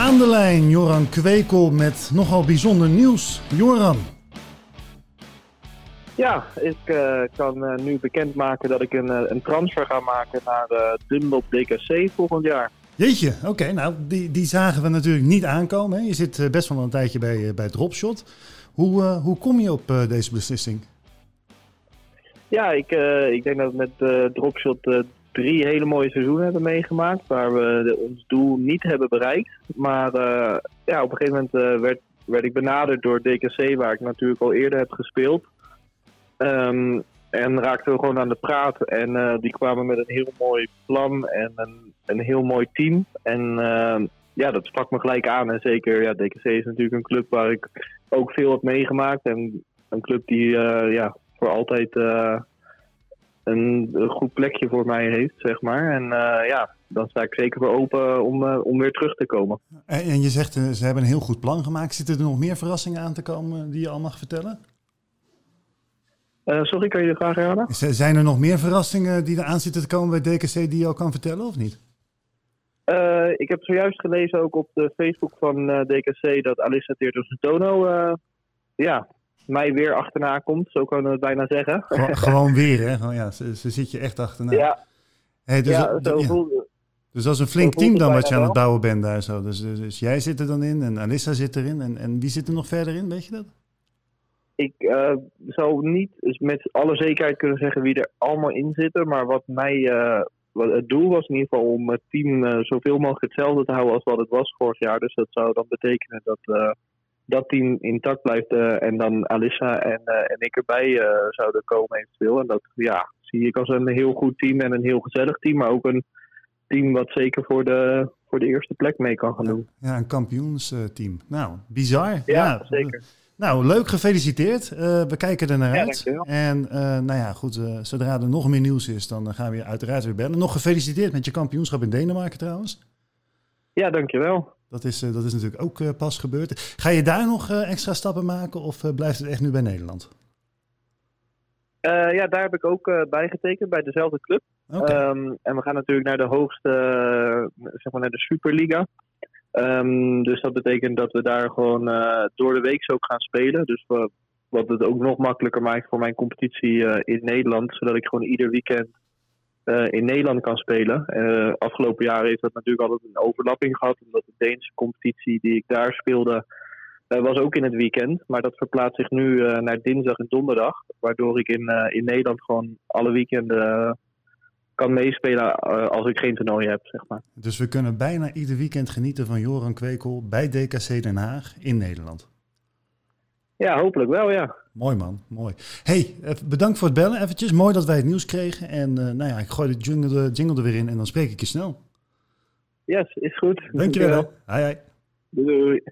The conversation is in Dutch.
Aan de lijn Joran Kwekel met nogal bijzonder nieuws. Joran. Ja, ik uh, kan uh, nu bekendmaken dat ik een, uh, een transfer ga maken naar Dunlop DKC volgend jaar. Jeetje, oké. nou, die, die zagen we natuurlijk niet aankomen. Hè? Je zit best wel een tijdje bij, bij Dropshot. Hoe, hoe kom je op deze beslissing? Ja, ik, ik denk dat met Dropshot drie hele mooie seizoenen hebben meegemaakt. Waar we ons doel niet hebben bereikt. Maar ja, op een gegeven moment werd, werd ik benaderd door DKC, waar ik natuurlijk al eerder heb gespeeld. Um, en raakten we gewoon aan de praat. En uh, die kwamen met een heel mooi plan en een, een heel mooi team. En uh, ja, dat sprak me gelijk aan. En zeker, ja, DKC is natuurlijk een club waar ik ook veel heb meegemaakt. En een club die ja, voor altijd een, goed plekje voor mij heeft, zeg maar. En ja, dan sta ik zeker voor open om, om weer terug te komen. En, en je zegt, ze hebben een heel goed plan gemaakt. Zitten er nog meer verrassingen aan te komen die je al mag vertellen? Sorry, kan je de vraag herhalen? Zijn er nog meer verrassingen die er aan zitten te komen bij DKC die je al kan vertellen of niet? Ik heb zojuist gelezen ook op de Facebook van DKC dat Alissa Teerto's-Tono ja, mij weer achterna komt. Zo kunnen we het bijna zeggen. Gewoon, gewoon weer, hè? Gewoon, ja, ze, ze, zit je echt achterna. Ja, hey, dus, ja zo ja. voelde Dus dat is een flink team dan wat je aan het bouwen bent daar zo. Dus, dus, dus, jij zit er dan in en Alissa zit erin. En, en wie zit er nog verder in, weet je dat? ik uh, zou niet met alle zekerheid kunnen zeggen wie er allemaal in zitten. Maar wat mij. Uh, wat het doel was in ieder geval om het team uh, zoveel mogelijk hetzelfde te houden als wat het was vorig jaar. Dus dat zou dan betekenen dat dat team intact blijft. en dan Alissa en, en ik erbij zouden komen eventueel. En dat ja, zie ik als een heel goed team en een heel gezellig team. Maar ook een team wat zeker voor de, voor de eerste plek mee kan gaan doen. Ja, een kampioensteam. Nou, bizar. Ja, ja zeker. Nou, leuk, gefeliciteerd. Uh, we kijken er naar uit. en uh, nou ja, goed, uh, zodra er nog meer nieuws is, dan gaan we je uiteraard weer bellen. Nog gefeliciteerd met je kampioenschap in Denemarken trouwens. Ja, dankjewel. Dat is, dat is natuurlijk ook pas gebeurd. Ga je daar nog extra stappen maken of blijft het echt nu bij Nederland? ja, daar heb ik ook bij getekend, bij dezelfde club. Okay. Um, en we gaan natuurlijk naar de hoogste, zeg maar naar de Superliga. Um, dus dat betekent dat we daar gewoon uh, door de week ook gaan spelen. Dus wat het ook nog makkelijker maakt voor mijn competitie uh, in Nederland. Zodat ik gewoon ieder weekend uh, in Nederland kan spelen. afgelopen jaren heeft dat natuurlijk altijd een overlapping gehad. Omdat de Deense competitie die ik daar speelde was ook in het weekend. Maar dat verplaatst zich nu naar dinsdag en donderdag. Waardoor ik in, in Nederland gewoon alle weekenden kan meespelen als ik geen toernooi heb, zeg maar. Dus we kunnen bijna ieder weekend genieten van Joran Kwekel bij DKC Den Haag in Nederland. Ja, hopelijk wel, ja. Mooi man, mooi. hey, bedankt voor het bellen eventjes. Mooi dat wij het nieuws kregen. En uh, nou ja, ik gooi de jingle, jingle er weer in en dan spreek ik je snel. Yes, is goed. Dankjewel. Dankjewel. Hoi, hoi. Doei. doei.